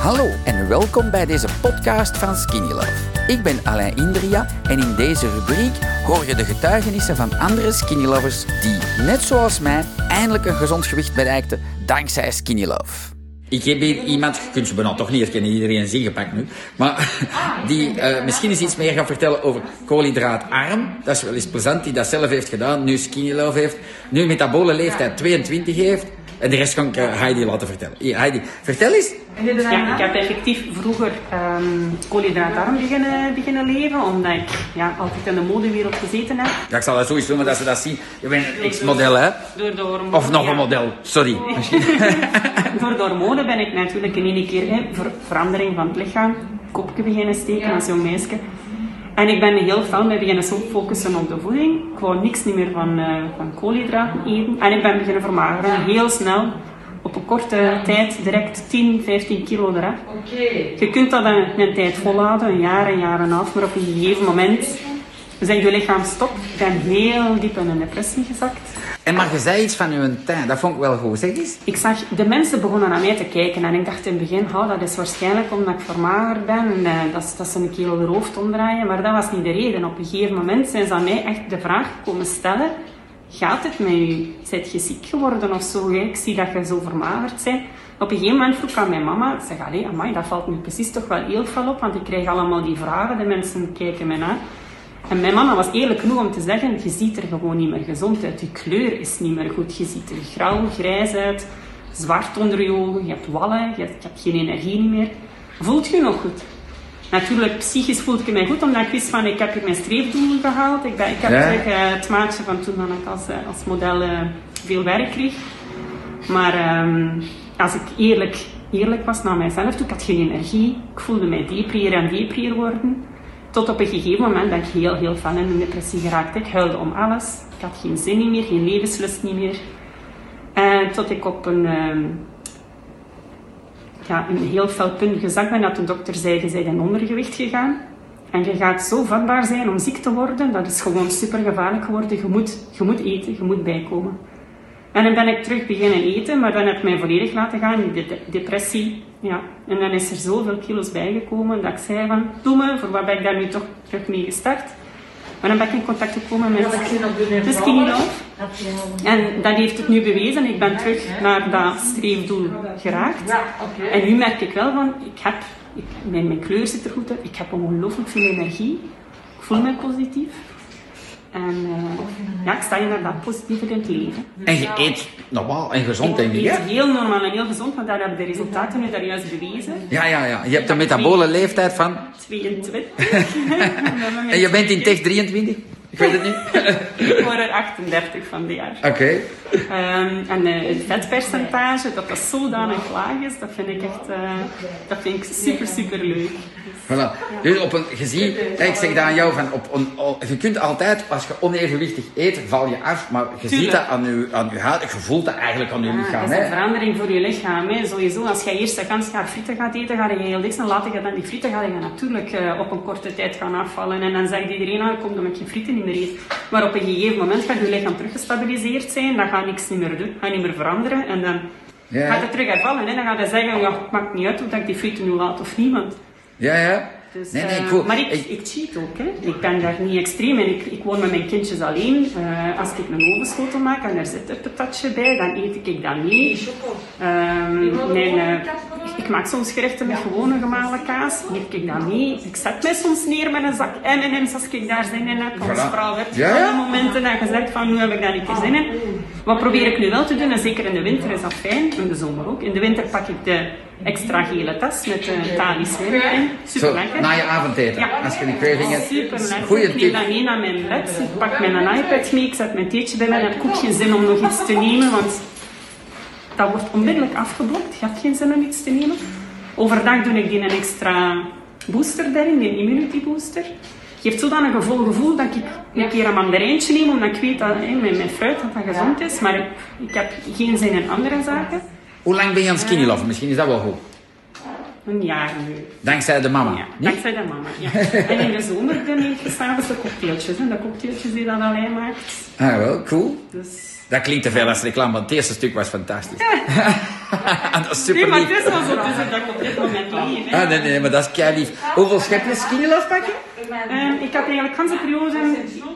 Hallo en welkom bij deze podcast van Skinny Love. Ik ben Alain Indria en in deze rubriek hoor je de getuigenissen van andere Skinny Lovers die, net zoals mij, eindelijk een gezond gewicht bereikten dankzij Skinny Love. Ik heb hier iemand, je kunt ze bijna toch niet herkennen, iedereen is ingepakt nu, maar die uh, misschien eens iets meer gaat vertellen over koolhydraatarm. Dat is wel eens plezant, die dat zelf heeft gedaan, nu Skinny Love heeft, nu metabole leeftijd 22 heeft. En de rest kan ik uh, Heidi laten vertellen. Heidi, vertel eens. Ja, ik heb effectief vroeger um, koolhydraatarm beginnen, beginnen leven, omdat ik ja, altijd in de modewereld gezeten heb. Ja, ik zal dat sowieso doen, maar dat ze dat zien. Je bent een ex-model, hè? Door de hormonen, Of nog ja. een model, sorry. Door de hormonen ben ik natuurlijk in één keer hè, ver verandering van het lichaam, kopje beginnen steken als jong meisje. En ik ben heel fel mee beginnen zo focussen op de voeding. Ik wou niks niet meer van, uh, van koolhydraten eten. En ik ben beginnen vermageren, heel snel. Op een korte tijd direct 10, 15 kilo eraf. Je kunt dat een, een tijd volhouden, een jaar, een jaar en een half. Maar op een gegeven moment zegt je lichaam stop. Ik ben heel diep in een depressie gezakt. En maar je zei iets van uw tuin, dat vond ik wel goed. Zeg eens. Ik zag, de mensen begonnen naar mij te kijken en ik dacht in het begin, oh, dat is waarschijnlijk omdat ik vermagerd ben en uh, dat, dat ze een keer de hoofd omdraaien. Maar dat was niet de reden. Op een gegeven moment zijn ze aan mij echt de vraag komen stellen, gaat het met u? Zijt je ziek geworden of zo? Ik zie dat je zo vermagerd bent. Op een gegeven moment vroeg ik aan mijn mama, zeg, allee, amai, dat valt nu precies toch wel heel veel op, want ik krijg allemaal die vragen, de mensen kijken me naar. En mijn mama was eerlijk genoeg om te zeggen, je ziet er gewoon niet meer gezond uit. Je kleur is niet meer goed. Je ziet er grauw, grijs uit, zwart onder je ogen, je hebt wallen, je hebt, je hebt geen energie meer. Voelt je nog goed? Natuurlijk, psychisch voelde ik mij goed, omdat ik wist van, ik heb hier mijn streefdoel gehaald. Ik, ben, ik heb Ja. terug uh, het maatje van toen dan ik als, uh, als model uh, veel werk kreeg. Maar um, als ik eerlijk, eerlijk was naar mijzelf toe, ik had geen energie. Ik voelde mij deprier en deprier worden. Tot op een gegeven moment ben ik heel, heel fel in een depressie geraakt. Ik huilde om alles. Ik had geen zin meer, geen levenslust meer. En tot ik op een, um, ja, een heel fel punt gezakt ben dat de dokter zei, je bent in ondergewicht gegaan. En je gaat zo vatbaar zijn om ziek te worden. Dat is gewoon super gevaarlijk geworden. Je moet, je moet eten, je moet bijkomen. En dan ben ik terug beginnen eten, maar dan heb ik mij volledig laten gaan in de de depressie. Ja. En dan is er zoveel kilo's bijgekomen dat ik zei van, doe me, voor wat ben ik daar nu toch terug mee gestart? Maar dan ben ik in contact gekomen met de Skinny Love. En dat heeft het nu bewezen. Ik ben terug naar dat streefdoel geraakt. En nu merk ik wel van, ik heb, ik, mijn, mijn kleur zit er goed uit. Ik heb ongelooflijk veel energie. Ik voel me positief. En uh, ja, ik sta inderdaad positiever in het leven. En je eet normaal en gezond, denk ik, hè? eet heel normaal en heel gezond, want daar hebben de resultaten nu daar juist bewezen. Ja, ja, ja. Je hebt een metabole leeftijd van... 22. En je bent in tech 23? Ik weet het niet. Ik word er 38 van dit jaar. Oké. Um, en uh, het vetpercentage, dat dat zodanig laag is, dat vind ik echt uh, dat vind ik super, super leuk. Voilà. Dus op een, je ziet, ik zeg dat aan jou, van op een, je kunt altijd, als je onevenwichtig eet, val je af, maar je Tuurlijk. ziet dat aan je, aan je huid, je voelt dat eigenlijk aan je Ja, lichaam. dat is hè. een verandering voor je lichaam. Hè. Sowieso, als jij eerst een gans jaar frieten gaat eten, ga je heel dik zijn. Later je dan die frieten, ga je natuurlijk uh, op een korte tijd gaan afvallen. En dan zegt iedereen, ah, kom dan met je frieten niet meer eten. Maar op een gegeven moment gaat je lichaam teruggestabiliseerd zijn, dan gaat niks niet meer doen, gaat niet meer veranderen. En dan Ja. gaat het terug hervallen. Hè. Dan gaat hij zeggen, ja, het maakt niet uit of ik die frieten nu laat of niet. Want Ja, ja. Dus, nee, nee, uh, cool. Maar ik, ik cheat ook. Hè. Ik ben daar niet extreem in. Ik, ik woon met mijn kindjes alleen. Uh, als ik een ovenschotel maak en er zit er patatje bij, dan eet ik dat mee. Um, mijn, uh, ik maak soms gerechten met gewone gemalen kaas. Eet ik dat mee. Ik zet mij soms neer met een zak M&M's als ik daar zin in heb. Als Voilà. vrouw heb je Ja, momenten dat je zegt van nu heb ik daar een keer zin in. Wat probeer ik nu wel te doen, en zeker in de winter is dat fijn, in de zomer ook. In de winter pak ik de extra gele tas met de Thalys wijn erin. Super lekker. Na je avondeten, Ja. als je een craving hebt. Super lekker. Goeie ik neem tip. dat mee naar mijn bed. Ik pak mijn iPad mee, ik zet mijn theetje bij mij. Dan heb ik ook geen zin om nog iets te nemen, want dat wordt onmiddellijk afgeblokt. Je hebt geen zin om iets te nemen. Overdag doe ik die een extra booster erin, die immunity booster. Geeft zodanig een vol gevoel dat ik een keer een mandarijntje neem, omdat ik weet dat hè, mijn, mijn fruit dat dat gezond is. Maar ik, ik heb geen zin in andere zaken. Hoe lang ben je aan het skinny love? Misschien is dat wel goed. Een jaar nu. Dankzij de mama. Ja, Niet? dankzij de mama. Ja. En in de zomer dan eet je s'avonds de cocktailtjes. Hè. De cocktailtjes die dat alleen maakt. Ah, wel, cool. Dus Dat klinkt te veel als reclame, want het eerste stuk was fantastisch. dat is super Nee, maar het is wel zo. Is dat ik op dit moment hè. Ah, nee, nee, maar dat is kei lief. Hoeveel schep je skinny love pakken? Eh, ik had eigenlijk de hele periode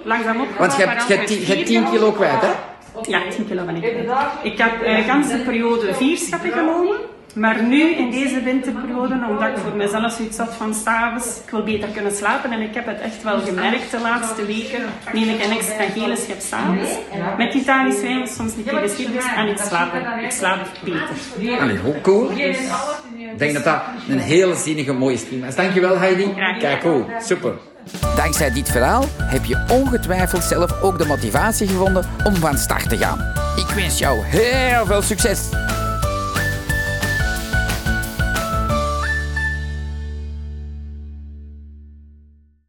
langzaam op. Want je hebt, je hebt, tien- je hebt 10 kilo kwijt, hè? Ja, 10 kilo ben ik kwijt. Ik heb eh, de ganse periode vier scheppen genomen. Maar nu, in deze winterperiode, omdat ik voor mezelf zoiets had van s'avonds, ik wil beter kunnen slapen. En ik heb het echt wel gemerkt de laatste weken. Neem ik een extra gele schep s'avonds. Met Italisch wijn, soms een keer geschiedenis. En ik slaap, ik slaap beter. Allee, hoe cool. Ik denk dat dat een hele zinnige mooie stream is. Dankjewel Heidi. Kijk, cool. Super. Dankzij dit verhaal heb je ongetwijfeld zelf ook de motivatie gevonden om van start te gaan. Ik wens jou heel veel succes.